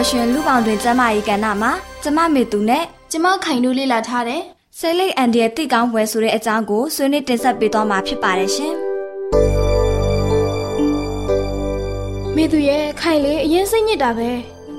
ကျမပျော်ရွှင်လူပေါင်းတွင်ကျမ၏ကဏ္ဍမှာကျမမေသူနဲ့ကျမခိုင်တို့လေ့လာထားတဲ့ဆဲလိတ်အန်ဒီရဲ့တိကောင်းပွဲဆိုတဲ့အကြောင်းကိုဆွေးနွေးတင်ဆက်ပေးသွားမှာဖြစ်ပါတယ်ရှင်မေသူရဲ့ခိုင်လေအရင်စိတ်ညစ်တာပဲ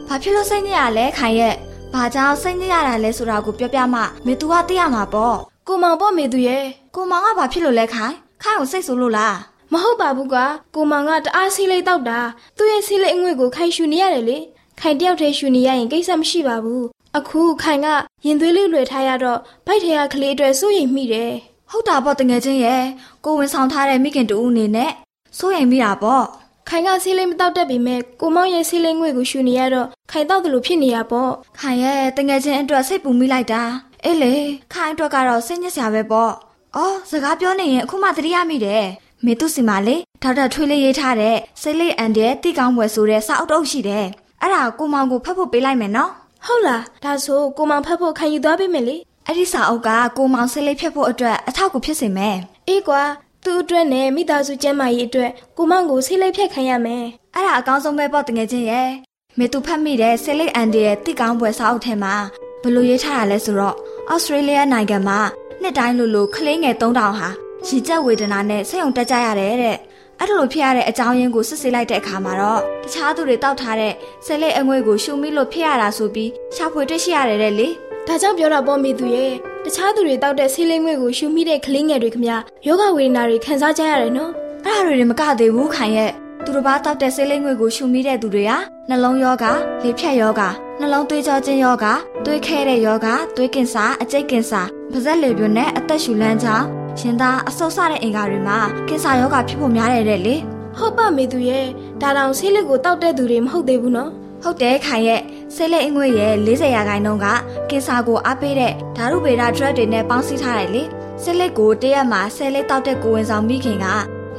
ဘာဖြစ်လို့စိတ်ညစ်ရလဲခိုင်ရဲ့ဘာကြောင့်စိတ်ညစ်ရတာလဲဆိုတာကိုပြောပြမှမေသူကသိရမှာပေါ့ကိုမောင်ပေါ့မေသူရဲ့ကိုမောင်ကဘာဖြစ်လို့လဲခိုင်ခိုင်ကိုစိတ်ဆိုးလို့လားမဟုတ်ပါဘူးကွာကိုမောင်ကတအားဆီးလေးတောက်တာသူ့ရဲ့ဆီးလေးအငွေ့ကိုခိုင်ရှူနေရတယ်လေ ခိုင်တယောက်တည်းရှူနေရရင်ကိစ္စမရှိပါဘူးအခုခိုင်ကရင်သွေးလေးလွယ်ထားရတော့ဗိုက်ထဲကကလေးအတွက်စိုးရိမ်မိတယ်ဟုတ်တာပေါ့တငယ်ချင်းရဲ့ကိုဝင်ဆောင်ထားတဲ့မိခင်တူဦးအနေနဲ့စိုးရိမ်မိတာပေါ့ခိုင်ကဆီးလေးမတောက်တတ်ပေမဲ့ကိုမောင်ရဲ့ဆီးလေးငွေ့ကိုရှူနေရတော့ခိုင်တောက်တယ်လို့ဖြစ်နေရပေါ့ခိုင်ရဲ့တငယ်ချင်းအတွက်စိတ်ပူမိလိုက်တာအေးလေခိုင်အတွက်ကတော့စိတ်ညစ်စရာပဲပေါ့။အော်စကားပြောနေရင်အခုမှသတိရမိတယ်။မေသူစီမာလေဒေါက်တာထွေးလေးရေးထားတဲ့စိတ်လေးအန်တဲ့တိကောင်းပွဲဆိုတဲ့စာအုပ်တုပ်ရှိတယ်။ အဲ့ဒါကိုမောင်ကိုဖတ်ဖို့ပေးလိုက်မယ်နော်။ဟုတ်လားဒါဆိုကိုမောင်ဖတ်ဖို့ခံယူသွားပေးမယ်လေ။အဲ့ဒီစာအုပ်ကကိုမောင်စိတ်လေးဖြတ်ဖို့အတွက်အထောက်အကူဖြစ်စေမယ်။အေးကွာသူ့အတွက်နဲ့မိသားစုကျန်းမာရေးအတွက်ကိုမောင်ကိုစိတ်လေးဖြတ်ခံရမယ်။အဲ့ဒါအကောင်းဆုံးပဲပေါ့တကယ်ချင်းရဲ့။မေသူဖတ်မိတဲ့စိတ်လေးအန်တဲ့တိကောင်းပွဲစာအုပ်ထဲမှာဘလို့ရေးထားတာလဲဆိုတော့ဩစတြေးလျနိုင်ငံမှာနှစ်တိုင်းလိုလိုကလေးငယ်3000ဟာရည်ကြက်ဝေဒနာနဲ့ဆက်ုံတက်ကြရတယ်တဲ့ အဲ့လိုဖြစ်ရတဲ့အကြောင်းရင်းကိုစစ်ဆေးလိုက်တဲ့အခါမှာတော့တခြားသူတွေတောက်ထားတဲ့ဆဲလက်အငွေ့ကိုရှုံမိလို့ဖြစ်ရတာဆိုပြီးရှာဖွေတွေ့ရှိရတယ်တဲ့လေဒါကြောင့်ပြောတာပေါ့မိသူရဲ့တခြားသူတွေတောက်တဲ့ဆေးလိမ့်ငွေ့ကိုရှုံမိတဲ့ကလေးငယ်တွေခမယောဂဝေဒနာတွေခံစားကြရတယ်နော်အဲ့ဒါတွေမကသေးဘူးခိုင်ရဲ့သူတစ်ပါးတောက်တဲ့ဆေးလိမ့်ငွေ့ကိုရှုံမိတဲ့သူတွေဟာနှလုံးယောဂလေဖြတ်ယောဂနှလုံးသွေးကြောခြင်းယောဂသွေးခဲတဲ့ယောဂသွေးကင်ဆာအကျိတ်ကင်ဆာပါးစပ်လေပြွန်းနဲ့အသက်ရှူလမ်းကြောင်း ရင်သားအဆုတ်ဆတဲ့အင်္ဂါတွေမှာကင်ဆာယောဂဖြစ်ဖို့များတယ်တဲ့လေဟုတ်ပါမေသူရဲ့ဒါတောင်ဆေးလက်ကိုတောက်တဲ့သူတွေမဟုတ်သေးဘူးနော်ဟုတ်တယ်ခိုင်ရဲ့ဆေးလက်အင်္ဂွေရဲ့40ရာခိုင်နှုန်းကကင်ဆာကိုအားပေးတဲ့ဓာတုဗေဒ drug တွေနဲ့ပေါင်းစည်းထားတယ်လေဆေးလက်ကိုတရက်မှာဆဲလက်တောက်တဲ့ကိုဝင်ဆောင်မိခင်က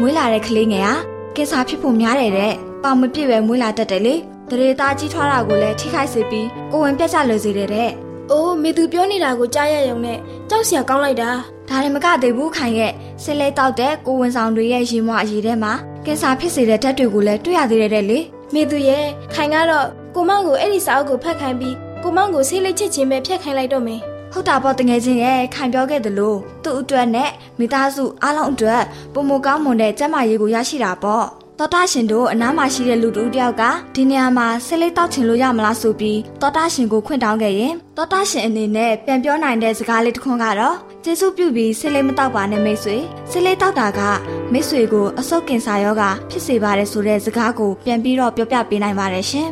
မွေးလာတဲ့ကလေးငယ်ဟာကင်ဆာဖြစ်ဖို့များတယ်တဲ့ပေါင်မပြည့်ပဲမွေးလာတတ်တယ်လေတရေသားကြီးထွားတာကိုလည်းထိခိုက်စေပြီးကိုဝင်ပြတ်ကျလွယ်စေတယ်တဲ့။ အိုးမေသူပြောနေတာကိုကြားရရုံနဲ့ကြောက်စရာကောင်းလိုက်တာ။ဒါလည်းမကသေးဘူးခိုင်ရဲ့ဆဲလဲတောက်တဲ့ကိုဝင်ဆောင်တွေရဲ့ရေမွအရေးထဲမှာကင်ဆာဖြစ်စေတဲ့ဓာတ်တွေကိုလည်းတွေ့ရသေးတယ်တဲ့လေ။မေသူရဲ့ခိုင်ကတော့ကိုမောင်ကိုအဲ့ဒီစာအုပ်ကိုဖတ်ခိုင်းပြီးကိုမောင်ကိုဆေးလိပ်ချစ်ချင်းပဲဖျက်ခိုင်းလိုက်တော့မယ်ဟုတ်တာပေါ့တငယ်ချင်းရဲ့ခိုင်ပြောခဲ့သလိုသူ့အတွက်နဲ့မိသားစုအားလုံးအတွက်ပုံမကောင်းမွန်တဲ့ကျန်းမာရေးကိုရရှိတာပေါ့ တောတာရှင်တို့အနားမှာရှိတဲ့လူတူတယောက်ကဒီနေရာမှာဆေးလိပ်တောက်ချင်လို့ရမလားဆိုပြီးတောတာရှင်ကိုခွင့်တောင်းခဲ့ရင်တောတာရှင်အနေနဲ့ပြန်ပြောနိုင်တဲ့စကားလေးတစ်ခွန်းကတော့ကျေးဇူးပြုပြီးဆေးလိပ်မတောက်ပါနဲ့မိတ်ဆွေဆေးလိပ်တောက်တာကမိတ်ဆွေကိုအဆုတ်ကင်ဆာရောဂါဖြစ်စေပါတယ်ဆိုတဲ့စကားကိုပြန်ပြီးတော့ပြောပြပေးနိုင်ပါတယ်ရှင်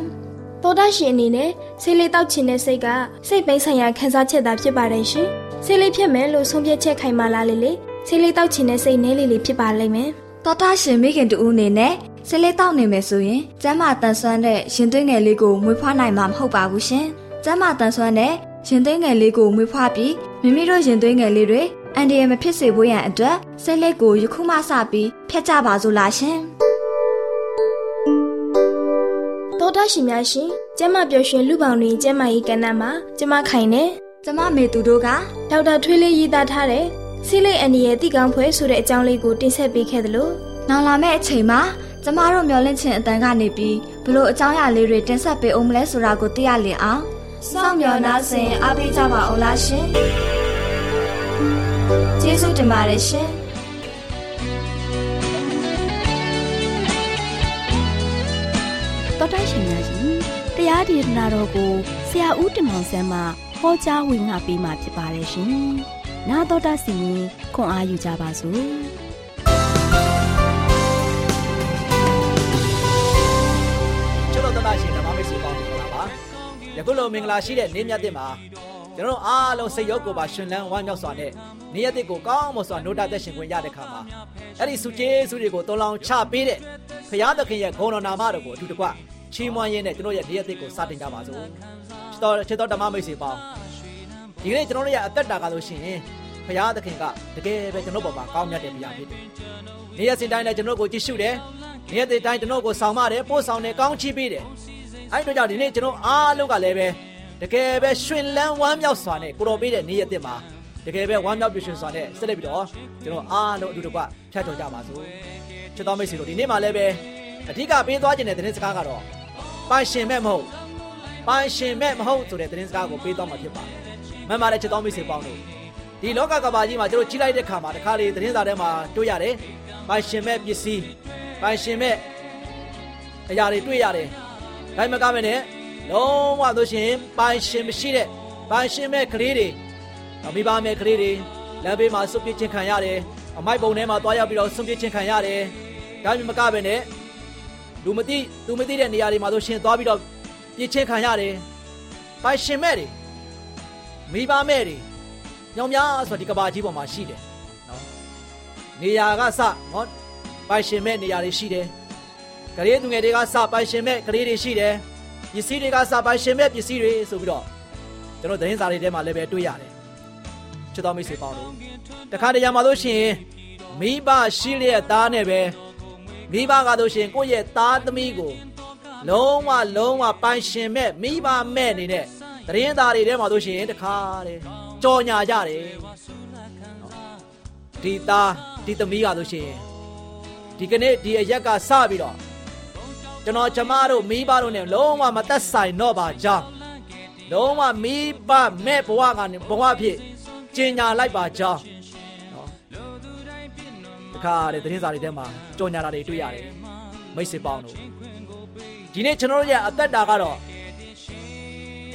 တောတာရှင်အနေနဲ့ဆေးလိပ်တောက်ချင်တဲ့စိတ်ကစိတ်ပိုင်းဆိုင်ရာခံစားချက်သာဖြစ်ပါတယ်ရှင်ဆေးလိပ်ဖြစ်မယ်လို့ဆုံးဖြတ်ချက်ခိုင်မာလာလေလေဆေးလိပ်တောက်ချင်တဲ့စိတ်နဲလေးလေးဖြစ်ပါလိမ့်မယ် တော်တာရှင်မိခင်တူဦးအနေနဲ့ဆလေးတောက်နေမယ်ဆိုရင်ကျမ်းမာတန်ဆွမ်းတဲ့ရင်သွေးငယ်လေးကိုမွေးဖွားနိုင်မှာမဟုတ်ပါဘူးရှင်။ကျမ်းမာတန်ဆွမ်းတဲ့ရင်သွေးငယ်လေးကိုမွေးဖွားပြီးမိမိတို့ရင်သွေးငယ်လေးတွေအန်ဒီရမဖြစ်စေဖို့ရန်အတွက်ဆလေးကိုယခုမှစပြီးဖျက်ကြပါစို့လားရှင်။တော်တာရှင်များရှင်ကျမပျော်ရွှင်လူပေါင်းတွင်ကျမ၏ကဏ္ဍမှာကျမခိုင်နေကျမမေသူတို့ကဒေါက်တာထွေးလေးရေးသားထားတဲ့ စီလိတ်အန်ဒီရဲ့တိကောင်းဖွဲဆိုတဲ့အကြောင်းလေးကိုတင်ဆက်ပေးခဲ့သလိုနောက်လာမယ့်အချိန်မှာကျမတို့မျောလင့်ခြင်းအတန်ကနေပြီးဘလို့အကြောင်းအရာလေးတွေတင်ဆက်ပေးအောင်မလဲဆိုတာကိုသိရလင်အောင်စောင့်မျှော်နှားဆင်အားပေးကြပါအောင်လားရှင်ကျေးဇူးတင်ပါတယ်ရှင်တော်တိုင်းရှင်များရှင်တရားဒေသနာတော်ကိုဆရာဦးတင်မောင်ဆန်းမှဟောကြားဝင်ငါပေးมาဖြစ်ပါတယ်ရှင်။ 나တော်တာစီရင်ခွန်အားယူကြပါစို့။ယခုလိုမင်္ဂလာရှိတဲ့နေ့မြတ်တဲ့မှာကျွန်တော်အားလုံးစိတ်ရောကိုယ်ပါရှင်လန်းဝမ်းမြောက်စွာနဲ့နေ့ရက်တဲ့ကိုကောင်းမွန်စွာနိုးတသက်ရှင်ခွင့်ရတဲ့ခါမှာအဲ့ဒီစုကျေးစုတွေကိုတုံးလောင်ချပေးတဲ့ဖရာသခင်ရဲ့ဂုဏ်တော်နာမတော်ကိုအထူးတကွချီးမွမ်းရင်းနဲ့ကျွန်တော်ရဲ့နေ့ရက်တဲ့ကိုစတင်ကြပါစို့ချစ်တော်ချစ်တော်ဓမ္မမိတ်ဆွေပေါင်း ဒီကနေ့ကျွန်တော်တို့ရဲ့အသက်တာကလို့ရှိရင်ဖရာသခင်ကတကယ်ပဲကျွန်တော်ပေါ်မှာကောင်းမြတ်တဲ့ဘုရားဖြစ်တယ်နေ့ရက်စဉ်တိုင်းလည်းကျွန်တော်ကိုကြည့်ရှုတယ်နေ့ရက်တိုင်းကျွန်တော်ကိုဆောင်မတယ်ပို့ဆောင်တယ်ကောင်းချီးပေးတယ်အဲ့တို့ကြောင့်ဒီနေ့ကျွန်တော်အားလုံးကလည်းပဲတကယ်ပဲရှင်လန်းဝမ်းမြောက်စွာနဲ့ကိုတော်ပေးတဲ့နေ့ရက်တစ်မှာတကယ်ပဲဝမ်းမြောက်ပြည့်ရှင်စွာနဲ့ဆက်လက်ပြီးတော့ကျွန်တော်အားလုံးအတူတကွဖြတ်တော်ကြပါစို့ချစ်တော်မိတ်ဆွေတို့ဒီနေ့မှာလည်းပဲအဓိကပေးသွားခြင်းတဲ့သတင်းစကားကတော့ပိုင်ရှင်မဲ့မဟုတ်ပိုင်ရှင်မဲ့မဟုတ်ဆိုတဲ့သတင်းစကားကိုပေးသွားမှာဖြစ်ပါတယ် မှန်ပါတယ်ချစ်တော်မိတ်ဆွေပေါင်းတို့ဒီလောကကဘာကြီးမှာကျွန်တော်ကြီးလိုက်တဲ့ခါမှာတခါလေသတင်းစာထဲမှာတွေ့ရတယ်ပိုင်ရှင်မဲ့ပစ္စည်းပိုင်ရှင်မဲ့အရာတွေတွေ့ရတယ်ဒါမှမကမနဲ့လုံးဝဆိုရှင်ပိုင်ရှင်မရှိတဲ့ပိုင်ရှင်မဲ့ကလေးတွေမိဘမဲ့ကလေးတွေလမ်းဘေးမှာဆွပြစ်ချင်းခံရတယ်အမိုက်ပုံထဲမှာတွားရောက်ပြီးတော့ဆွပြစ်ချင်းခံရတယ်ဒါမှမကပဲနဲ့လူမသိသူမသိတဲ့နေရာတွေမှာဆိုရှင်သွားပြီးတော့ပြစ်ချင်းခံရတယ်ပိုင်ရှင်မဲ့တွေ မိဘမဲ့တွေညောင်များဆိုဒီကဘာကြီးပေါ်မှာရှိတယ်နော်နေရာကစနော်ပိုင်ရှင်မဲ့နေရာတွေရှိတယ်ကလေးသူငယ်တွေကစပိုင်ရှင်မဲ့ကလေးတွေရှိတယ်ပစ္စည်းတွေကစပိုင်ရှင်မဲ့ပစ္စည်းတွေဆိုပြီးတော့ကျွန်တော်သတင်းစာတွေထဲမှာလည်းပဲတွေ့ရတယ်ချစ်တော်မိတ်ဆွေပေါင်းတို့တခါတရံမှာလို့ရှိရင်မိဘရှိလျက်သားနဲ့ပဲမိဘကလို့ရှိရင်ကိုယ့်ရဲ့သားသမီးကိုလုံးဝလုံးဝပိုင်ရှင်မဲ့မိဘမဲ့အနေနဲ့ သတင်းသားတွေထဲမှာလို့ရှိရင်တခါတယ်ကြော်ညာကြတယ်ဒီသားဒီသမီးကလို့ရှိရင်ဒီကနေ့ဒီအရက်ကစပြီးတော့ကျွန်တော်ကျမတို့မိဘတို့နဲ့လုံးဝမသက်ဆိုင်တော့ပါကြောင်းလုံးဝမိဘမဲ့ဘဝကနေဘဝဖြစ်ကျင်ညာလိုက်ပါကြောင်းနော်တခါတဲ့သတင်းစာတွေထဲမှာကြော်ညာတာတွေတွေ့ရတယ်မိတ်ဆွေပေါင်းတို့ဒီနေ့ကျွန်တော်တို့ရဲ့အသက်တာကတော့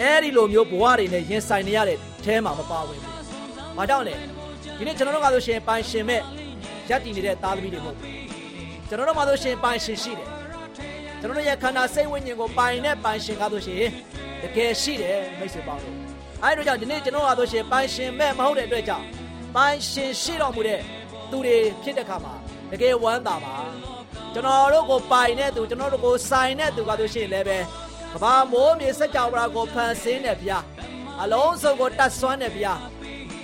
အဲဒီလိုမျိုးဘဝတွေနဲ့ရင်ဆိုင်နေရတဲ့အဲမှာမပါဝင်ဘူး။ဘာကြောင့်လဲဒီနေ့ကျွန်တော်တို့ကဆိုရှင်ပိုင်ရှင်မဲ့ရက်တည်နေတဲ့သားသမီးတွေမဟုတ်ဘူး။ကျွန်တော်တို့မှဆိုရှင်ပိုင်ရှင်ရှိတယ်ကျွန်တော်တို့ရဲ့ခန္ဓာစိတ်ဝိညာဉ်ကိုပိုင်တဲ့ပိုင်ရှင်ကားဆိုရှင်တကယ်ရှိတယ်မိတ်ဆွေပေါင်းတို့အဲဒါကြောင့်ဒီနေ့ကျွန်တော်ဟာဆိုရှင်ပိုင်ရှင်မဲ့မဟုတ်တဲ့အတွက်ကြောင့်ပိုင်ရှင်ရှိတော်မူတဲ့သူတွေဖြစ်တဲ့ခါမှာတကယ်ဝမ်းသာပါကျွန်တော်တို့ကိုပိုင်တဲ့သူကျွန်တော်တို့ကိုဆိုင်တဲ့သူကဆိုရှင်လည်းပဲ ကဘာမိုးမြေစัจ java ကိုဖန်ဆင်းတဲ့ဗျာအလုံးစုံကိုတတ်ဆွမ်းတဲ့ဗျာ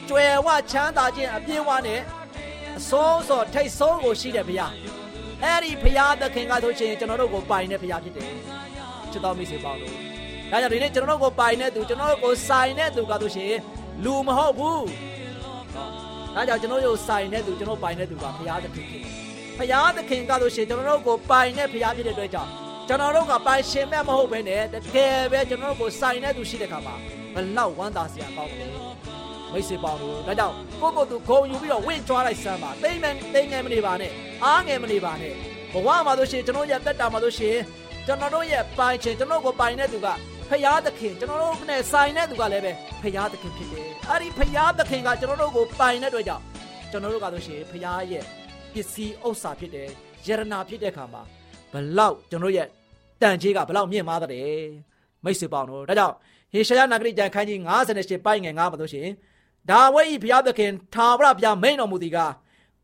ကျွယ်ဝချမ်းသာခြင်းအပြည့်အဝနဲ့အစိုးစောထိတ်ဆုံးကိုရှိတဲ့ဗျာအဲ့ဒီဘုရားသခင်ကဆိုရှင်ကျွန်တော်တို့ကိုပိုင်တဲ့ဘုရားဖြစ်တယ်ချစ်တော်မိတ်ဆွေပေါင်းတို့ဒါကြောင့်ဒီနေ့ကျွန်တော်တို့ကိုပိုင်တဲ့သူကျွန်တော်တို့ကိုဆိုင်တဲ့သူကဆိုရှင်လူမဟုတ်ဘူးဒါကြောင့်ကျွန်တော်တို့ဆိုင်တဲ့သူကျွန်တော်ပိုင်တဲ့သူကဘုရားသခင်ဖြစ်ဘုရားသခင်ကဆိုရှင်ကျွန်တော်တို့ကိုပိုင်တဲ့ဘုရားဖြစ်တဲ့အတွက်ကြောင့် ကျွန်တော်တို့ကပိုင်ရှင်မဲ့မဟုတ်ဘဲနဲ့တကယ်ပဲကျွန်တော်တို့ကိုစိုင်တဲ့သူရှိတဲ့ခါမှာဘလောက်ဝမ်းသာစရာကောင်းတယ်မိတ်ဆွေပေါင်းတို့ဒါကြောင့်ကိုကိုသူဂုံယူပြီးတော့ဝင့်ကြွားလိုက်စမ်းပါတိမ်မယ်တိမ်ငယ်မနေပါနဲ့အားငယ်မနေပါနဲ့ဘဝမှာဆိုရှင်ကျွန်တော်ရဲ့တက်တာမှာဆိုရှင်ကျွန်တော်တို့ရဲ့ပိုင်ရှင်ကျွန်တော်ကိုပိုင်တဲ့သူကဖရာသခင်ကျွန်တော်တို့နဲ့ဆိုင်တဲ့သူကလည်းပဲဖရာသခင်ဖြစ်တယ်အဲ့ဒီဖရာသခင်ကကျွန်တော်တို့ကိုပိုင်တဲ့အတွက်ကြောင့်ကျွန်တော်တို့ကဆိုရှင်ဖရာရဲ့ပစ္စည်းဥစ္စာဖြစ်တယ်ယရနာဖြစ်တဲ့အခါမှာ ဘလောက်ကျွန်တော်ရဲ့တန်ကြီးကဘလောက်မြင့်မားတဲ့မိတ်ဆွေပေါင်းတို့ဒါကြောင့်ဟေရှာယနဂရိကျမ်းခန်းကြီး58ပိုင်ငယ်9ပါလို့ရှိရင်ဒါဝိဤဘုရားသခင်ထာဝရဘုရားမိန်တော်မူသည်က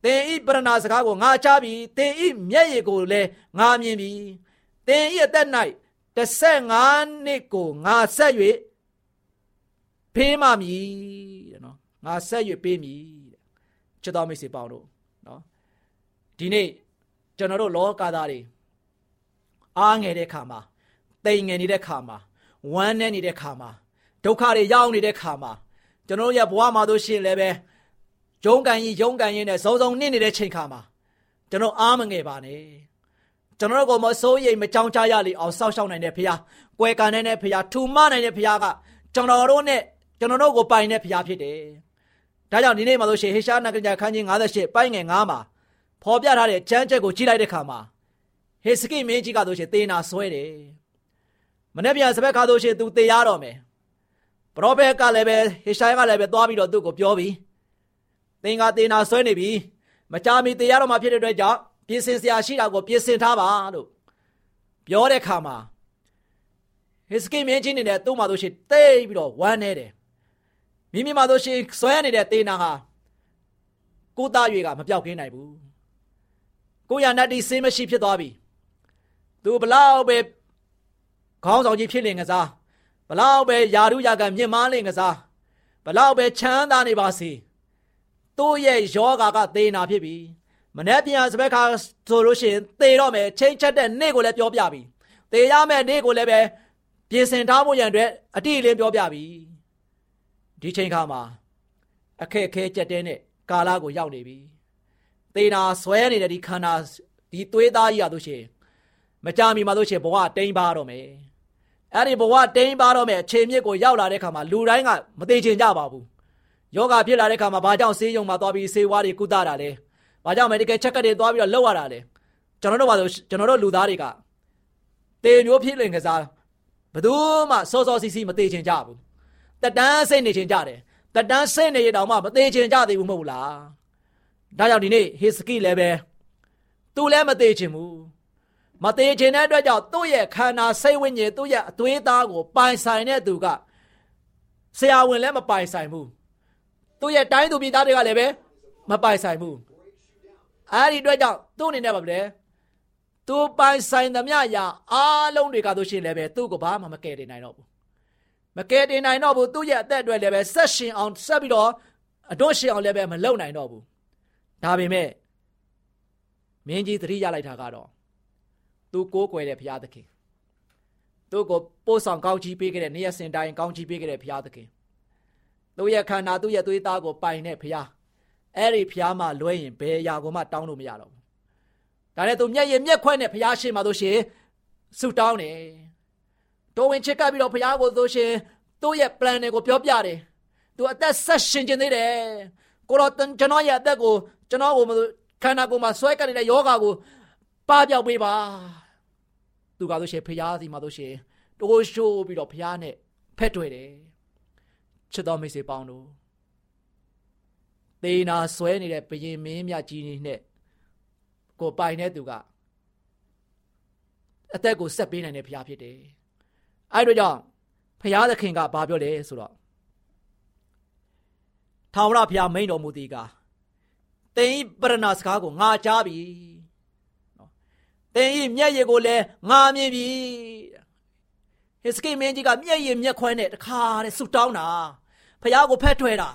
သင်ဤပရဏာစကားကိုငါကြားပြီးသင်ဤမျက်ရည်ကိုလည်းငါမြင်ပြီးသင်ဤအသက်၌15နှစ်ကိုငါဆက်၍ဖေးမှမည်တဲ့နော်ငါဆက်၍ပေးမည်တဲ့ချစ်တော်မိတ်ဆွေပေါင်းတို့နော်ဒီနေ့ကျွန်တော်တို့လောကသားတွေ အားငယ်တဲ့ခါမှာတိမ်ငယ်နေတဲ့ခါမှာဝမ်းနည်းနေတဲ့ခါမှာဒုက္ခတွေရောက်နေတဲ့ခါမှာကျွန်တော်ရဲ့ဘဝမှာတို့ရှင်လည်းပဲဂျုံကန်ကြီးဂျုံကန်ကြီးနဲ့စုံစုံနစ်နေတဲ့ချိန်ခါမှာကျွန်တော်အားမငယ်ပါနဲ့ကျွန်တော်တို့ကမစိုးရိမ်မကြောက်ကြရလေအောင်စောက်ရှောက်နိုင်တဲ့ဖခင်ကွယ်ကန်နိုင်တဲ့ဖခင်ထူမနိုင်တဲ့ဖခင်ကကျွန်တော်တို့နဲ့ကျွန်တော်တို့ကိုပိုင်တဲ့ဖခင်ဖြစ်တယ်ဒါကြောင့်ဒီနေ့မှာဆိုရှင်ဟေရှာနဂရခန်းကြီး58ပိုင်းငယ်9မှာဖော်ပြထားတဲ့ကျမ်းချက်ကိုကြည့်လိုက်တဲ့ခါမှာ ဟေစကိမင်းကြီးကဆိုရှင်သေနာဆွဲတယ်မနေ့ပြန်စပက်ခါဆိုရှင်သူသေရတော့မယ်ပရောဖက်ကလည်းပဲဟေရှာယကလည်းပဲသွားပြီးတော့သူ့ကိုပြောပြီးသင်ကသေနာဆွဲနေပြီမကြမီသေရတော့မှဖြစ်တဲ့အတွက်ကြောင့်ပြင်ဆင်စရာရှိတာကိုပြင်ဆင်ထားပါလို့ပြောတဲ့ခါမှာဟေစကိမင်းကြီးနေနဲ့သူ့မှာဆိုရှင်တိတ်ပြီးတော့ဝမ်းနေတယ်မိမိမှာဆိုရှင်ဆွဲနေတဲ့သေနာဟာကိုသားရွေကမပြောက်ကင်းနိုင်ဘူးကိုရနတ်တီစင်းမရှိဖြစ်သွားပြီ သူဘလောက်ပဲခေါင်းဆောင်ကြီးဖြစ်လင်ကစားဘလောက်ပဲယာရုယာကမြင့်မားလင်ကစားဘလောက်ပဲချမ်းသာနေပါစေသူ့ရဲ့ယောဂါကသေနာဖြစ်ပြီမနေ့ပြန်စပက်ခါဆိုလို့ရှိရင်သေတော့မယ်ချိန်ချက်တဲ့နေ့ကိုလည်းပြောပြပြီသေရမယ့်နေ့ကိုလည်းပဲပြင်ဆင်ထားဖို့ရန်အတွက်အတိအလင်းပြောပြပြီဒီချိန်ခါမှာအခက်အခဲကြက်တဲနဲ့ကာလကိုရောက်နေပြီသေနာဆွဲနေတဲ့ဒီခန္ဓာဒီသွေးသားကြီးရလို့ရှိရင် မကြမီမှာလို့ရှိရင်ဘဝတိမ်ပါတော့မယ်အဲ့ဒီဘဝတိမ်ပါတော့မယ်အခြေမြစ်ကိုရောက်လာတဲ့ခါမှာလူတိုင်းကမသေးချင်ကြပါဘူးယောဂဖြစ်လာတဲ့ခါမှာဘာကြောင့်ဆေးရုံမှာသွားပြီးဆေးဝါးတွေကုသတာလဲဘာကြောင့် medical check တွေသွားပြီးတော့လောက်ရတာလဲကျွန်တော်တို့ပါဆိုကျွန်တော်တို့လူသားတွေကတေမျိုးဖြစ်လင်ကစားဘယ်သူမှစောစောစီးစီးမသေးချင်ကြဘူးတက်တန်းစိတ်နေချင်ကြတယ်တက်တန်းစိတ်နေရတောင်မှမသေးချင်ကြသေးဘူးမဟုတ်လားဒါကြောင့်ဒီနေ့ဟေစကိလည်းပဲသူလည်းမသေးချင်ဘူး မသေးချင်တဲ့အတွက်ကြောင့်သူ့ရဲ့ခန္ဓာစိတ်ဝိညာဉ်သူ့ရဲ့အသွေးသားကိုပိုင်ဆိုင်တဲ့သူကဆရာဝန်လည်းမပိုင်ဆိုင်ဘူးသူ့ရဲ့တိုင်းသူပြည်သားတွေကလည်းပဲမပိုင်ဆိုင်ဘူးအဲ့ဒီအတွက်ကြောင့်သူ့အနေနဲ့ပါဗျာသူပိုင်ဆိုင်သမျှရာအားလုံးတွေကတို့ရှိရင်လည်းပဲသူ့ကိုဘာမှမကယ်တင်နိုင်တော့ဘူးမကယ်တင်နိုင်တော့ဘူးသူ့ရဲ့အသက်အတွက်လည်းပဲဆက်ရှင်အောင်ဆက်ပြီးတော့အတွန့်ရှင်အောင်လည်းပဲမလုပ်နိုင်တော့ဘူးဒါပေမဲ့မင်းကြီးသတိရလိုက်တာကတော့ သူကိုးကွယ်တဲ့ဘုရားသခင်သူ့ကိုပို့ဆောင်ကောင်းချီးပေးခဲ့တဲ့နေရစင်တိုင်းကောင်းချီးပေးခဲ့တဲ့ဘုရားသခင်သူ့ရဲ့ခန္ဓာသူ့ရဲ့သွေးသားကိုပိုင်တဲ့ဘုရားအဲ့ဒီဘုရားမှလွဲရင်ဘယ်အရာကိုမှတောင်းလို့မရတော့ဘူးဒါနဲ့သူမျက်ရည်မျက်ခွက်နဲ့ဘုရားရှင်မှာတို့ရှင်ဆုတောင်းတယ်တော်ဝင်ချစ်ကပ်ပြီးတော့ဘုရားကိုတို့ရှင်သူ့ရဲ့ plan တွေကိုပြောပြတယ်သူအသက်ဆက်ရှင်ခြင်းသေးတယ်ကိုတော့ကျွန်တော်ရဲ့အသက်ကိုကျွန်တော်ကိုခန္ဓာကိုယ်မှာဆွဲကပ်နေတဲ့ယောဂါကို ပပျောက်ပေးပါသူကဆိုရှင်ဖျားစီမှာဆိုရှင်တိုးရှိုးပြီးတော့ဖျားနဲ့ဖက်တွေ့တယ်ချစ်တော်မိတ်ဆွေပေါင်းတို့သေနာဆွဲနေတဲ့ဘရင်မင်းမြကြီးနဲ့ကိုပိုင်တဲ့သူကအသက်ကိုဆက်ပေးနိုင်တဲ့ဖျားဖြစ်တယ်အဲ့တို့ကြောင့်ဖျားသခင်ကဘာပြောလဲဆိုတော့ထာဝရဘုရားမိန်တော်မူသည်ကသင်ပရဏစကားကိုငါကြားပြီ သင်ဤမျက်ရည်ကိုလည်းငါမြင်ပြီဟစ်စကိမင်းကြီးကမျက်ရည်မျက်ခွဲနဲ့တခါတဲ့ဆူတောင်းတာဖះကိုဖက်ထွဲတာ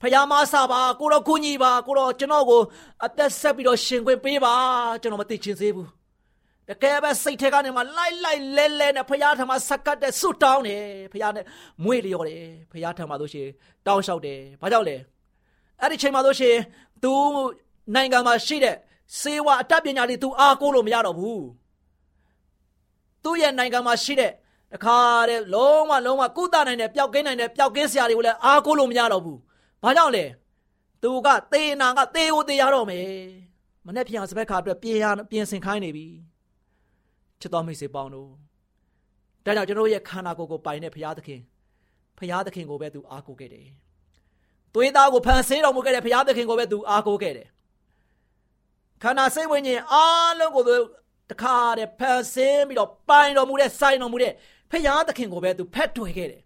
ဖះမဆာပါကိုတော့ကုညီပါကိုတော့ကျွန်တော်ကိုအသက်ဆက်ပြီးတော့ရှင်ခွင့်ပေးပါကျွန်တော်မသိချင်သေးဘူးတကယ်ပဲစိတ်ထဲကနေမှလိုက်လိုက်လဲလဲနဲ့ဖះထမဆက်ကတ်တဲ့ဆူတောင်းတယ်ဖះနဲ့မွေ့လျော်တယ်ဖះထမဆိုရှင်တောင်းလျှောက်တယ်ဘာကြောင့်လဲအဲ့ဒီချိန်မှာဆိုရှင် तू နိုင်ငံမှာရှိတဲ့ စေဝါအတတ်ပညာတွေ तू အားကိုးလို့မရတော့ဘူးသူ့ရဲ့နိုင်ငံမှာရှိတဲ့တခါတဲ့လုံးဝလုံးဝကုသနိုင်တဲ့ပျောက်ကင်းနိုင်တဲ့ပျောက်ကင်းစရာတွေကိုလည်းအားကိုးလို့မရတော့ဘူး။ဘာကြောင့်လဲ။သူကသေနာကသေကိုသေရတော့မယ်။မနေ့ပြန်စပက်ခါအတွက်ပြင်ရပြင်ဆင်ခိုင်းနေပြီ။ချစ်တော်မိတ်ဆွေပေါင်းတို့ဒါကြောင့်ကျွန်တော်ရဲ့ခန္ဓာကိုယ်ကိုပိုင်တဲ့ဘုရားသခင်ဘုရားသခင်ကိုပဲသူအားကိုးခဲ့တယ်။သွေးသားကိုဖန်ဆင်းတော်မူခဲ့တဲ့ဘုရားသခင်ကိုပဲသူအားကိုးခဲ့တယ်။ ခန္ဓာစိတ်ဝိညာဉ်အားလုံးကိုတခါတည်းဖန်ဆင်းပြီးတော့ပိုင်တော်မူတဲ့စိုင်တော်မူတဲ့ဖယားသခင်ကိုပဲသူဖက်တွယ်ခဲ့တယ်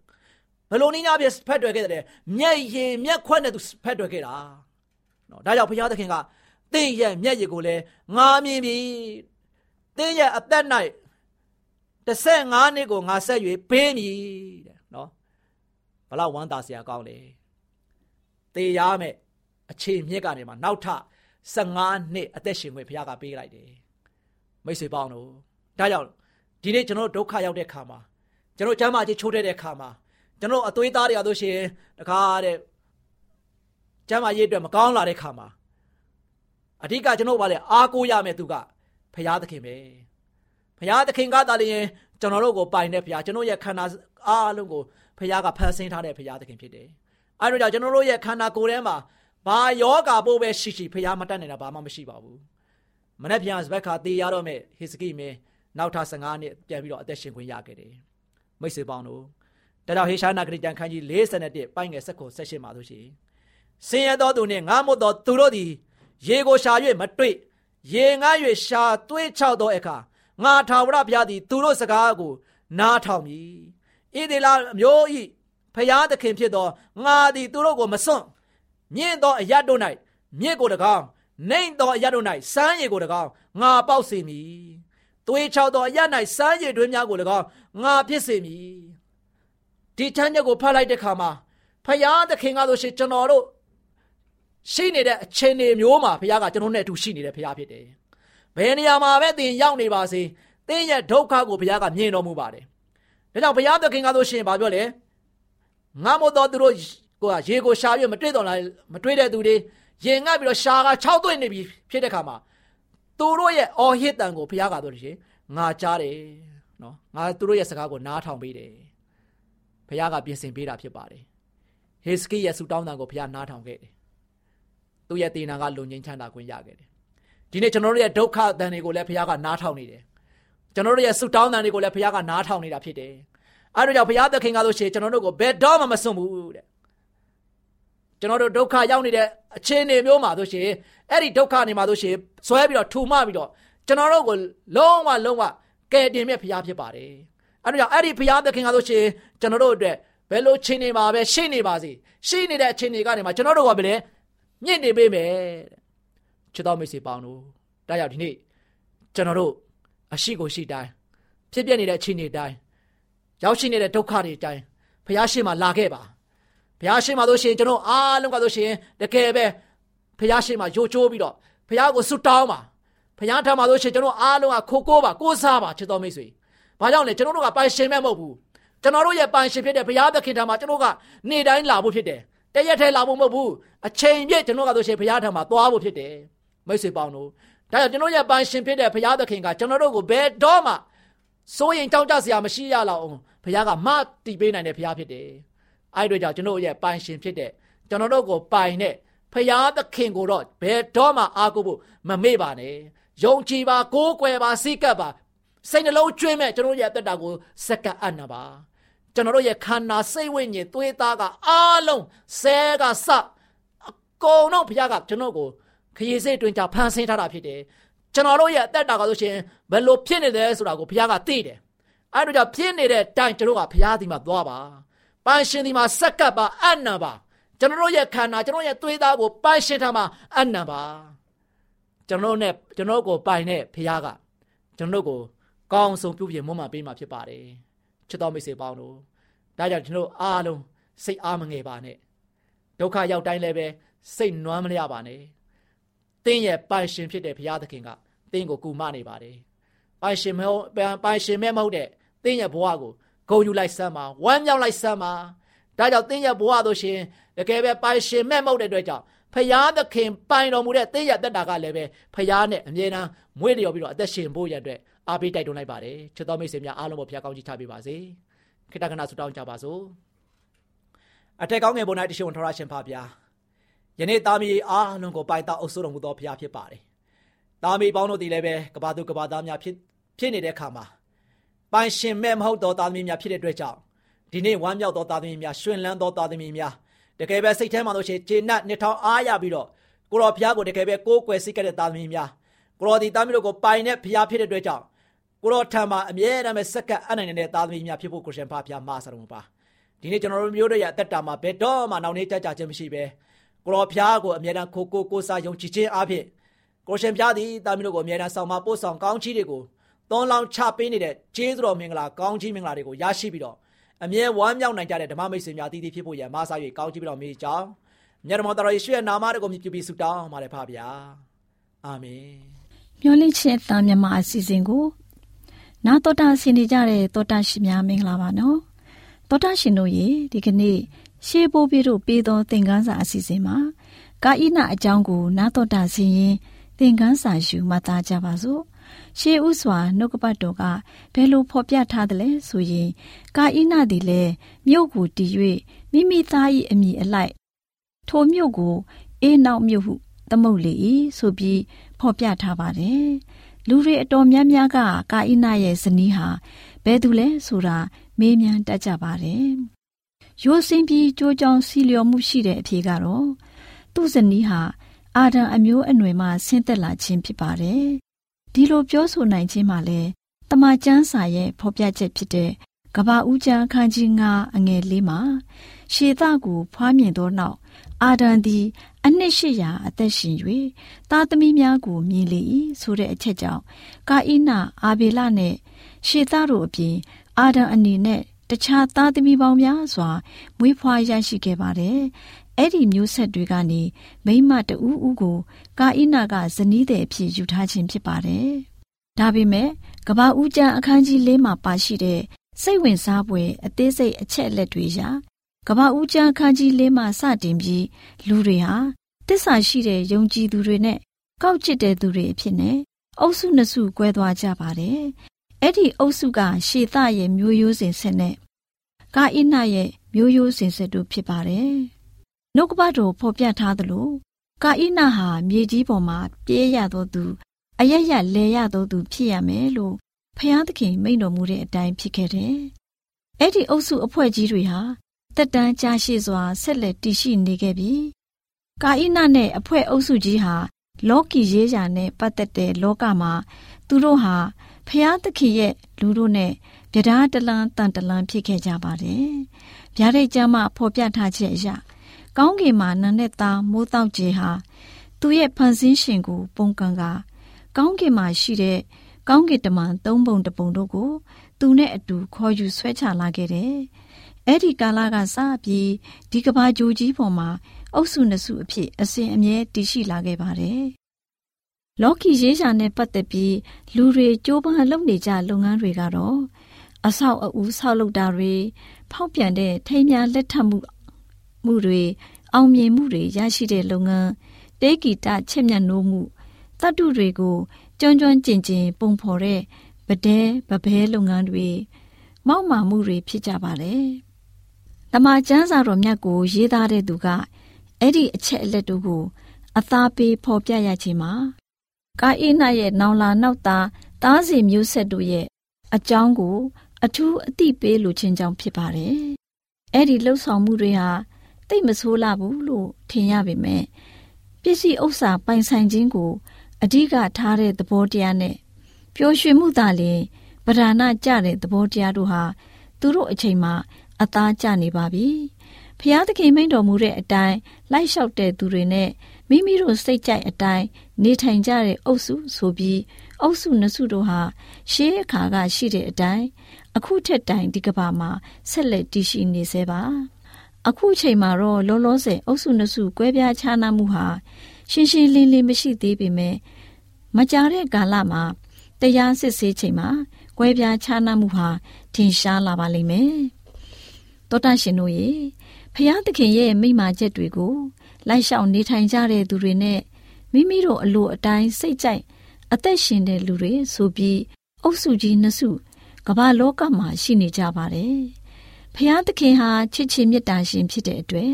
ဘလို့နည်းများပြဖက်တွယ်ခဲ့တယ်မျက်ရည်မျက်ခွက်နဲ့သူဖက်တွယ်ခဲ့တာနော်ဒါကြောင့်ဖယားသခင်ကတင်းရဲ့မျက်ရည်ကိုလည်းငါမြင်ပြီတင်းရဲ့အသက်၌15နှစ်ကိုငါဆက်၍ပေးမည်တဲ့နော်ဘလောက်ဝမ်းသာစရာကောင်းလဲတေရမယ်အခြေမြစ်ကနေမှနောက်ထ 15နှစ်အသက်ရှင်ခွင့်ဘုရားကပေးလိုက်တယ်မိတ်ဆွေပေါင်းတို့ဒါကြောင့်ဒီနေ့ကျွန်တော်ဒုက္ခရောက်တဲ့ခါမှာကျွန်တော်ကျမ်းမာကြီးချိုးတဲ့တဲ့ခါမှာကျွန်တော်အသွေးသားတွေရလို့ရှိရင်တခါတဲ့ကျမ်းမာရေးအတွက်မကောင်းလာတဲ့ခါမှာအဓိကကျွန်တော်ဗါလေအားကိုးရမယ်သူကဖရာသခင်ပဲဖရာသခင်ကသာလျှင်ကျွန်တော်တို့ကိုပိုင်တဲ့ဖရာကျွန်တော်ရဲ့ခန္ဓာအားလုံးကိုဖရာကဖန်ဆင်းထားတဲ့ဖရာသခင်ဖြစ်တယ်အဲဒါကြောင့်ကျွန်တော်တို့ရဲ့ခန္ဓာကိုယ်ထဲမှာ ဘာယောဂါပို့ပဲရှိရှိဖရာမတတ်နိုင်တာဘာမှမရှိပါဘူးမနေ့ပြန်စဘက်ခါတေးရတော့မဲ့ဟေစကိမင်းနောက်ထပ်15နှစ်ပြန်ပြီးတော့အသက်ရှင်ခွင့်ရခဲ့တယ်မိတ်ဆွေပေါင်းတို့တတော်ဟေရှာနာဂရိတန်ခန်းကြီး41ပိုင်းငယ်7ခု18မှာဆိုရှင်ဆင်းရဲသောသူနှင့်ငားမွတ်သောသူတို့သည်ရေကိုရှာ၍မတွေ့ရေငား၍ရှာသွေးချောက်သောအခါငါထာဝရဘုရားသည်သူတို့စကားကို နားထောင်မည်ဣသေလမျိုးဤဖျားသခင်ဖြစ်သောငါသည်သူတို့ကိုမစွန့် မြင့်သောအရတ်တို့၌မြင့်ကိုတကောင်နှိမ့်သောအရတ်တို့၌စမ်းရည်ကိုတကောင်ငါပေါက်စေမည်သွေးချောက်သောအရတ်၌စမ်းရည်တွင်များကို၎င်းငါဖြစ်စေမည်ဒီချမ်းချက်ကိုဖတ်လိုက်တဲ့ခါမှာဖယားသခင်ကဆိုရှင်ကျွန်တော်တို့ရှိနေတဲ့အချိန်တွေမျိုးမှာဖယားကကျွန်တော်နဲ့အတူရှိနေတဲ့ဖယားဖြစ်တယ်ဘယ်နေရာမှာပဲသင်ရောက်နေပါစေသင်ရဲ့ဒုက္ခကိုဘုရားကမြင်တော်မူပါတယ်ဒါကြောင့်ဘုရားသခင်ကဆိုရှင်ဘာပြောလဲငါမို့တော်သူတို့ ကိုရေကိုရှာပြီးမတွေ့တော့လားမတွေ့တဲ့သူတွေရင်ငတ်ပြီးတော့ရှာက6သွင်းနေပြီဖြစ်တဲ့ခါမှာသူတို့ရဲ့အော်ဟစ်တန်ကိုဘုရားကဆိုလို့ရှိရင်ငါကြားတယ်နော်ငါသူတို့ရဲ့စကားကိုနားထောင်ပေးတယ်ဘုရားကပြင်ဆင်ပေးတာဖြစ်ပါတယ်ဟေစကိရဲ့ဆူတောင်းတန်ကိုဘုရားနားထောင်ခဲ့တယ်သူ့ရဲ့တေနာကလုံငင်းချမ်းသာခွင့်ရခဲ့တယ်ဒီနေ့ကျွန်တော်တို့ရဲ့ဒုက္ခတန်တွေကိုလည်းဘုရားကနားထောင်နေတယ်ကျွန်တော်တို့ရဲ့ဆူတောင်းတန်တွေကိုလည်းဘုရားကနားထောင်နေတာဖြစ်တယ်အဲဒါကြောင့်ဘုရားသခင်ကဆိုရှင်ကျွန်တော်တို့ကိုဘယ်တော့မှမစွန့်ဘူးတဲ့ ကျွန်တော်တို့ဒုက္ခရောက်နေတဲ့အခြေအနေမျိုးမှာဆိုရှင်အဲ့ဒီဒုက္ခနေမှာဆိုရှင်ဆွဲပြီးတော့ထူမပြီးတော့ကျွန်တော်တို့ကိုလုံးဝလုံးဝကယ်တင်မြတ်ဘုရားဖြစ်ပါတယ်အဲဒါကြောင့်အဲ့ဒီဘုရားသခင်ကဆိုရှင်ကျွန်တော်တို့အတွက်ဘယ်လိုချင်းနေမှာပဲရှိနေပါစေရှိနေတဲ့အခြေအနေကနေမှာကျွန်တော်တို့ကဘယ်လဲမြင့်နေပေးမယ်ချစ်တော်မိတ်ဆွေပေါင်းတို့ဒါကြောင့်ဒီနေ့ကျွန်တော်တို့အရှိကိုရှိတိုင်းဖြစ်ပြနေတဲ့အခြေအနေတိုင်းရောက်ရှိနေတဲ့ဒုက္ခတွေတိုင်းဘုရားရှိခိုးမှာလာခဲ့ပါ ဘုရားရှိခိုးမှာဆိုရှင်ကျွန်တော်အားလုံးကဆိုရှင်တကယ်ပဲဘုရားရှိခိုးမှာယိုချိုးပြီးတော့ဘုရားကိုဆုတောင်းပါဘုရားထံမှာဆိုရှင်ကျွန်တော်အားလုံးကခိုကိုးပါကိုးစားပါချစ်တော်မိတ်ဆွေဘာကြောင့်လဲကျွန်တော်တို့ကပိုင်ရှင်မဲ့မဟုတ်ဘူးကျွန်တော်တို့ရဲ့ပိုင်ရှင်ဖြစ်တဲ့ဘုရားသခင်ထံမှာကျွန်တော်ကနေတိုင်းလာဖို့ဖြစ်တယ်တရက်ထဲလာဖို့မဟုတ်ဘူးအချိန်ပြည့်ကျွန်တော်ကဆိုရှင်ဘုရားထံမှာသွားဖို့ဖြစ်တယ်မိတ်ဆွေပေါင်းတို့ဒါကြောင့်ကျွန်တော်ရဲ့ပိုင်ရှင်ဖြစ်တဲ့ဘုရားသခင်ကကျွန်တော်တို့ကိုဘယ်တော့မှစိုးရင်ကြောက်ကြစရာမရှိရလောက်အောင်ဘုရားကမတည်ပေးနိုင်တဲ့ဘုရားဖြစ်တယ် အဲ့တို့ကြောင့်ကျွန်တော်ရဲ့ပိုင်ရှင်ဖြစ်တဲ့ကျွန်တော်တို့ကိုပိုင်တဲ့ဖရာသခင်ကိုတော့ဘယ်တော့မှအားကိုးဖို့မမေ့ပါနဲ့ယုံကြည်ပါကိုးကွယ်ပါစိတ်ကပ်ပါစိတ်နှလုံးကျွေးမဲ့ကျွန်တော်ရဲ့အသက်တာကိုစက္ကပ်အံ့နာပါကျွန်တော်တို့ရဲ့ခန္ဓာစိတ်ဝိညာဉ်သွေးသားကအားလုံးဆဲကစအကုန်လုံးဘုရားကကျွန်တော်ကိုခရီးစိတ်တွင်ကြဖန်ဆင်းထားတာဖြစ်တယ်ကျွန်တော်တို့ရဲ့အသက်တာကဆိုရှင်ဘယ်လိုဖြစ်နေတယ်ဆိုတာကိုဘုရားကသိတယ်အဲ့ဒါကြောင့်ဖြစ်နေတဲ့တိုင်ကျွန်တော်ကဘုရားဒီမှာသွားပါ ပန်းရှင်ဒီမှာစက္ကပ်ပါအံ့နာပါကျွန်တော်ရဲ့ခန္ဓာကျွန်တော်ရဲ့သွေးသားကိုပန်းရှင်ထားမှာအံ့နာပါကျွန်တော်နဲ့ကျွန်တော်ကိုပိုင်တဲ့ဘုရားကကျွန်တော်ကိုကောင်းဆုံးပြုပြင်မွမ်းမပေးမှာဖြစ်ပါတယ်ချစ်တော်မိတ်ဆွေပေါင်းတို့ဒါကြောင့်ကျွန်တော်အားလုံးစိတ်အားမငယ်ပါနဲ့ဒုက္ခရောက်တိုင်းလည်းပဲစိတ်နွမ်းမရပါနဲ့တင်းရဲ့ပိုင်ရှင်ဖြစ်တဲ့ဘုရားသခင်ကတင်းကိုကူမနေပါတယ်ပိုင်ရှင်မဟုတ်ပိုင်ရှင်မဲမဟုတ်တဲ့တင်းရဲ့ဘဝကို ဂုဏ်ယူလိုက်စမ်းပါဝမ်းမြောက်လိုက်စမ်းပါဒါကြောင့်တင်းရဲ့ဘဝဆိုရှင်တကယ်ပဲပိုင်ရှင်မဲ့မဟုတ်တဲ့အတွက်ကြောင့်ဖရာသခင်ပိုင်တော်မူတဲ့တင်းရဲ့တက်တာကလည်းပဲဖရာနဲ့အမြဲတမ်းမွေးလျော်ပြီးတော့အသက်ရှင်ဖို့ရတဲ့အားပေးတိုက်တွန်းလိုက်ပါတယ်ချစ်တော်မိတ်ဆွေများအားလုံးကိုဖျားကောင်းကြီးချပေးပါစေခိတ္တကနာဆုတောင်းကြပါစို့အထက်ကောင်းငယ်ပေါ်၌တရှိဝန်ထရရှင်ဖပါဗျာယနေ့သားမီးအားလုံးကိုပိုင်တောက်အုပ်စိုးတော်မူသောဖျားဖြစ်ပါတယ်သားမီးပေါင်းတို့ဒီလည်းပဲကဘာသူကဘာသားများဖြစ်ဖြစ်နေတဲ့အခါမှာ ပိုင်ရှင်မဲ့မဟုတ်သောသားသမီးများဖြစ်တဲ့အတွက်ကြောင့်ဒီနေ့ဝမ်းမြောက်သောသားသမီးများရှင်လန်းသောသားသမီးများတကယ်ပဲစိတ်ထဲမှာလို့ရှိရင်ဂျေနတ်နှစ်ထောင်အားရပြီးတော့ကိုတော်ဘုရားကိုတကယ်ပဲကိုးကွယ်စိတ်ကတဲ့သားသမီးများကိုတော်ဒီသားသမီးတို့ကိုပိုင်တဲ့ဘုရားဖြစ်တဲ့အတွက်ကြောင့်ကိုတော်ထံမှာအမြဲတမ်းပဲစက္ကပ်အနိုင်နေတဲ့သားသမီးများဖြစ်ဖို့ကိုရှင်ဖာဘုရားမှာဆရာတော်ပါဒီနေ့ကျွန်တော်တို့မျိုးတို့ရဲ့အသက်တာမှာဘယ်တော့မှနောက်နေကြကြခြင်းမရှိပဲကိုတော်ဘုရားကိုအမြဲတမ်းခိုကိုကိုစားယုံကြည်ခြင်းအဖြစ်ကိုရှင်ဘုရားသည်သားသမီးတို့ကိုအမြဲတမ်းဆောင်မပို့ဆောင်ကောင်းချီးတွေကို သွန်လောင်းချပေးနေတဲ့ဂျေဇုတော်မင်္ဂလာကောင်းချီးမင်္ဂလာတွေကိုရရှိပြီးတော့အမြဲဝမ်းမြောက်နိုင်ကြတဲ့ဓမ္မမိတ်ဆွေများတည်တည်ဖြစ်ဖို့ရမဆာ၍ကောင်းချီးပြီးတော့မိကြောင်းမြတ်တော်တော်ယေရှုရဲ့နာမတော်ကိုမြည်ပြီးဆုတောင်းပါတယ်ဖပါဗျာအာမင်မျောလင့်ချက်တာမြမအစီအစဉ်ကိုနာတော်တာဆင်နေကြတဲ့တော်တာရှင်များမင်္ဂလာပါနော်တော်တာရှင်တို့ရေဒီကနေ့ရှေးဘိုးပြတို့ပေးသောသင်ခန်းစာအစီအစဉ်မှာကာဣနအကြောင်းကိုနာတော်တာဆင်ရင်သင်ခန်းစာယူမှတ်သားကြပါစို့ ရှေးဥစွာနှုတ်ကပတ်တော်ကဘယ်လိုဖော်ပြထားသလဲဆိုရင်ကာဣနသည်လည်းမြို့ကိုတည်၍မိမိသား၏အမိအလိုက် ထိုမြို့ကိုအေးနောက်မြို့ဟုသမုတ်လေ၏ဆိုပြီးဖော်ပြထားပါတယ်လူတွေအတော်များများကကာဣနရဲ့ဇနီးဟာဘယ်သူလဲဆိုတာမေးမြန်းတတ်ကြပါတယ်ရိုးစင်းပြီးကြိုးကြောင်စီလျော်မှုရှိတဲ့အဖြေကတော့သူ့ဇနီးဟာအာဒံအမျိုးအနွယ်မှဆင်းသက်လာခြင်းဖြစ်ပါတယ် ဒီလိုပြောဆိုနိုင်ခြင်းမှာလဲတမန်ကျမ်းစာရဲ့ဖော်ပြချက်ဖြစ်တဲ့ကဘာဦးကျမ်းအခန်းကြီး9အငယ်၄မှာရှေသကိုဖွားမြင်သောနောက်အာဒံသည် အနှစ်800အသက်ရှင်၍သားသမီးများကိုမြင်လေ၏ဆိုတဲ့အချက်ကြောင့်ကာဣနအာဘေလနဲ့ရှေသတို့အပြင် အာဒံအနေနဲ့တခြားသားသမီးပေါင်းများစွာမွေးဖွားရရှိခဲ့ပါတယ်။ အဲ့ဒီမျိုးဆက်တွေကနေမိမတဦးဦးကို ကာဣနကဇနီးတဲ့အဖြစ်ယူထားခြင်းဖြစ်ပါတယ်။ဒါပေမဲ့ကဘာဦးကျမ်းအခန်းကြီး၄မှာပါရှိတဲ့စိတ်ဝင်စားဖွယ်အသေးစိတ်အချက်အလက်တွေရာကဘာဦးကျမ်းအခန်းကြီး၄မှာစတင်ပြီးလူတွေဟာတစ္ဆာရှိတဲ့ယုံကြည်သူတွေနဲ့ကောက်ကျစ်တဲ့သူတွေအဖြစ်နဲ့အုပ်စုနှစ်စု꿰သွားကြပါတယ်။အဲ့ဒီအုပ်စုကရှေသရဲ့မျိုးရိုးစဉ်ဆက်နဲ့ကာဣနရဲ့မျိုးရိုးစဉ်ဆက်တို့ဖြစ်ပါတယ်။ နှုတ်ကပတ်တော်ဖော်ပြထားသလိုကာဣနဟာမြေကြီးပေါ်မှာပြေးရသောသူအယက်ရလဲရသောသူဖြစ်ရမယ်လို့ဖျားသခင်မိန့်တော်မူတဲ့အတိုင်းဖြစ်ခဲ့တယ်။အဲ့ဒီအုပ်စုအဖွဲ့ကြီးတွေဟာတက်တန်းကြာရှည်စွာဆက်လက်တည်ရှိနေခဲ့ပြီးကာဣနနဲ့အဖွဲ့အုပ်စုကြီးဟာလောကီရေးရာနဲ့ပတ်သက်တဲ့လောကမှာသူတို့ဟာဖျားသခင်ရဲ့လူတို့နဲ့ဗျာဒားတလန်းတန်တလန်းဖြစ်ခဲ့ကြပါတယ်။ဗျာဒိတ်ကျမ်းမှာဖော်ပြထားချက်အရ ကောင်းကင်မှာနန်းနဲ့သားမိုးတောက်ကြီးဟာသူ့ရဲ့ဖန်ဆင်းရှင်ကို ပုံကံကကောင်းကင်မှာရှိတဲ့ကောင်းကင်တမန်သုံးပုံတပုံတို့ကိုသူနဲ့အတူခေါ်ယူဆွဲချလာခဲ့တယ်။အဲ့ဒီကာလကစပြီးဒီကဘာဂျိုကြီးပေါ်မှာအုပ်စုနှစ်စုအဖြစ်အစဉ်အမြဲတည်ရှိလာခဲ့ပါတယ်။လော်ကီရေးရှာနဲ့ပတ်သက်ပြီးလူတွေကြိုးပမ်းလုပ်နေကြလုပ်ငန်းတွေကတော့အဆောက်အဦဆောက်လုပ်တာတွေဖောက်ပြန်တဲ့ထိမ်းများလက်ထပ်မှု မှုတွေအောင်မြင်မှုတွေရရှိတဲ့လုပ်ငန်းတေးဂီတချက်မြတ်နိုးမှုတတ္တုတွေကိုကျွမ်းကျွမ်းကျင်ကျင်ပုံဖော်တဲ့ဗဒဲဗဘဲလုပ်ငန်းတွေမောက်မာမှုတွေဖြစ်ကြပါတယ်။တမန်ကျမ်းစာတော်မြတ်ကိုရေးသားတဲ့သူကအဲ့ဒီအချက်အလက်တို့ကို အသားပေးဖော်ပြရခြင်းမှာကာအိနရဲ့နောင်လာနောက်သားသားစီမျိုးဆက်တို့ရဲ့အကြောင်းကို အထူးအသိပေးလိုခြင်းကြောင့်ဖြစ်ပါတယ်။အဲ့ဒီလှုပ်ဆောင်မှုတွေဟာ တိတ်မဆိုးလာဘူးလို့ထင်ရပေမဲ့ပစ္စည်းဥစ္စာပိုင်ဆိုင်ခြင်းကိုအဓိကထားတဲ့သဘောတရားနဲ့ပျော်ရွှင်မှုသာလျှင်ဗဒနာကြတဲ့သဘောတရားတို့ဟာသူတို့အချိန်မှာအသားကျနေပါပြီ။ဖျားသခင်မိန့်တော်မူတဲ့အတိုင်းလိုက်လျှောက်တဲ့သူတွေနဲ့မိမိတို့စိတ်ကြိုက်အတိုင်းနေထိုင်ကြတဲ့အုပ်စုဆိုပြီးအုပ်စုနှစ်စုတို့ဟာရှေးအခါကရှိတဲ့အတိုင်းအခုထက်တိုင်ဒီကဘာမှာဆက်လက်တည်ရှိနေသေးပါ အခုချိန်မှာတော့လောလောဆယ်အုပ်စုနှစ်စုကွဲပြားခြားနားမှုဟာရှင်းရှင်းလင်းလင်းမရှိသေးပေမဲ့မကြာတဲ့ကာလမှာတရားစစ်ဆေးချိန်မှာကွဲပြားခြားနားမှုဟာထင်ရှားလာပါလိမ့်မယ်။တောတရှင်တို့ရေဖျားသခင်ရဲ့မိမာချက်တွေကိုလိုက်လျှောက်နေထိုင်ကြတဲ့သူတွေနဲ့မိမိတို့အလိုအတိုင်းစိတ်ကြိုက်အသက်ရှင်တဲ့လူတွေဆိုပြီးအုပ်စုကြီးနှစ်စုကမ္ဘာလောကမှာရှိနေကြပါတယ်။ ဖျားသခင်ဟာချစ်ချင်းမေတ္တာရှင်ဖြစ်တဲ့အတွက်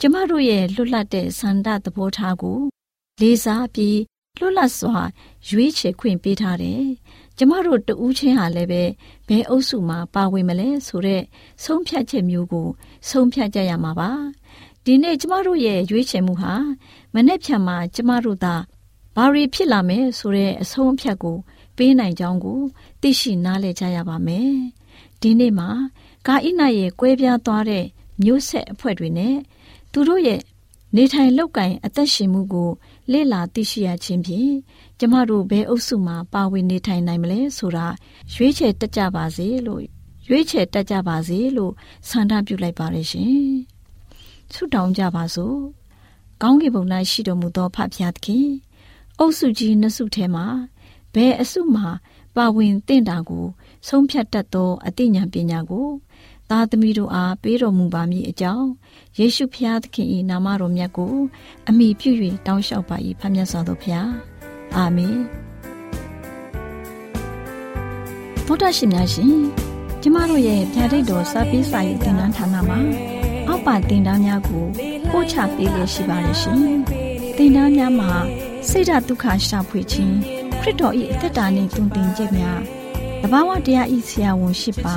ကျမတို့ရဲ့လွတ်လပ်တဲ့ဆန္ဒသဘောထားကို လေးစားပြီးလွတ်လပ်စွာ ရွေးချယ်ခွင့်ပေးထားတယ်။ကျမတို့တဦးချင်းဟာလည်းပဲဘယ်အုပ်စုမှာပါဝင်မလဲဆိုတဲ့ဆုံးဖြတ်ချက်မျိုးကိုဆုံးဖြတ်ကြရမှာပါ။ဒီနေ့ကျမတို့ရဲ့ရွေးချယ်မှုဟာမနေ့ဖြန်မှာကျမတို့သာဘာတွေဖြစ်လာမယ်ဆိုတဲ့အဆုံးအဖြတ်ကို ပေးနိုင်ကြောင်းကိုသိရှိနားလည်ကြရပါမယ်။ဒီနေ့မှာ ကာဣနာရဲ့ကွဲပြားသွားတဲ့မျိုးဆက်အဖွဲ့တွေနဲ့သူတို့ရဲ့နေထိုင်လောက်ကင်အသက်ရှင်မှုကိုလေ့လာသိရှိရခြင်းဖြင့်ကျမတို့ဘယ်အုပ်စုမှာပါဝင်နေထိုင်နိုင်မလဲဆိုတာရွေးချယ်တက်ကြပါစေလို့ရွေးချယ်တက်ကြပါစေလို့ဆန္ဒပြုလိုက်ပါရရှင်ဆုတောင်းကြပါစို့ကောင်းကင်ဘုံ၌ရှိတော်မူသောဖဖျားသခင်အုပ်စုကြီးနှစ်စုထဲမှာဘယ်အစုမှာပါဝင်တင့်တာကို ဆုံးဖြတ်တတ်သောအသိဉာဏ်ပညာကို သားသမီးတို့အားပေးတော်မူပါမည်အကြောင်းယေရှုဖျားသခင်၏နာမတော်မြတ်ကို အမိပြု၍တောင်းလျှောက်ပါ၏ဖခင်မြတ်စွာသောဖျားအာမင်ဗုဒ္ဓရှင်များရှင်ကျမတို့ရဲ့ဗျာဒိတ်တော်စပေးစာရေးတင်နန်းဌာနမှာအောက်ပါတင်ဒားများကိုပို့ချပေးလျက်ရှိပါတယ်ရှင်တင်ဒားများမှာဆိဒ္ဓတုခရှာဖွေခြင်းခရစ်တော်၏အသက်တာနှင့်တုန်တင်ခြင်းများတဘာဝတရားဤဆရာဝန်ရှိပါ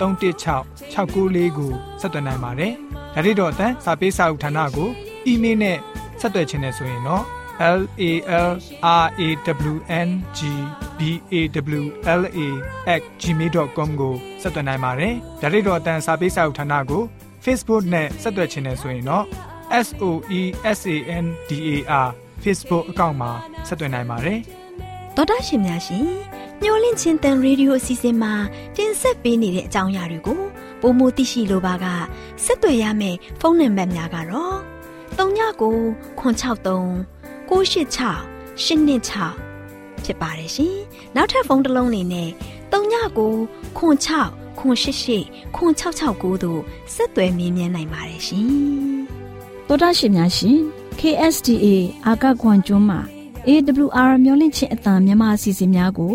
316 694ကိုဆက်သွင်းနိုင်ပါတယ်။ဒါ့အပြင်တော့အတန်းစာပေးစာဥထာဏာကိုအီးမေးလ်နဲ့ဆက်သွယ်ခြင်းနဲ့ဆိုရင်တော့ l a l r a w n g b a w l a @ gmail.com ကိုဆက်သွင်းနိုင်ပါတယ်။ဒါ့အပြင်တော့အတန်းစာပေးစာဥထာဏာကို Facebook နဲ့ဆက်သွယ်ခြင်းနဲ့ဆိုရင်တော့ s o e s a n d a r Facebook အကောင့်မှာဆက်သွင်းနိုင်ပါတယ်။ဒေါက်တာရှင်များရှင် မျောလင့်ချင်းတန်ရေဒီယိုအစီအစဉ်မှာတင်ဆက်ပေးနေတဲ့အကြောင်းအရာတွေကိုပိုမိုသိရှိလိုပါကဆက်သွယ်ရမယ့်ဖုန်းနံပါတ်များကတော့39ကို663 986 126ဖြစ်ပါတယ်ရှင်။နောက်ထပ်ဖုန်းတစ်လုံးနေနဲ့39ကို6 6 688တို့ဆက်သွယ်မြင်းမြန်းနိုင်ပါတယ်ရှင်။သောတာရှင်များရှင် KSTA အာကခွန်ကျွန်းမှာ AWR မျိုးလင့်ချင်းအတံမြန်မာအစီအစဉ်များကို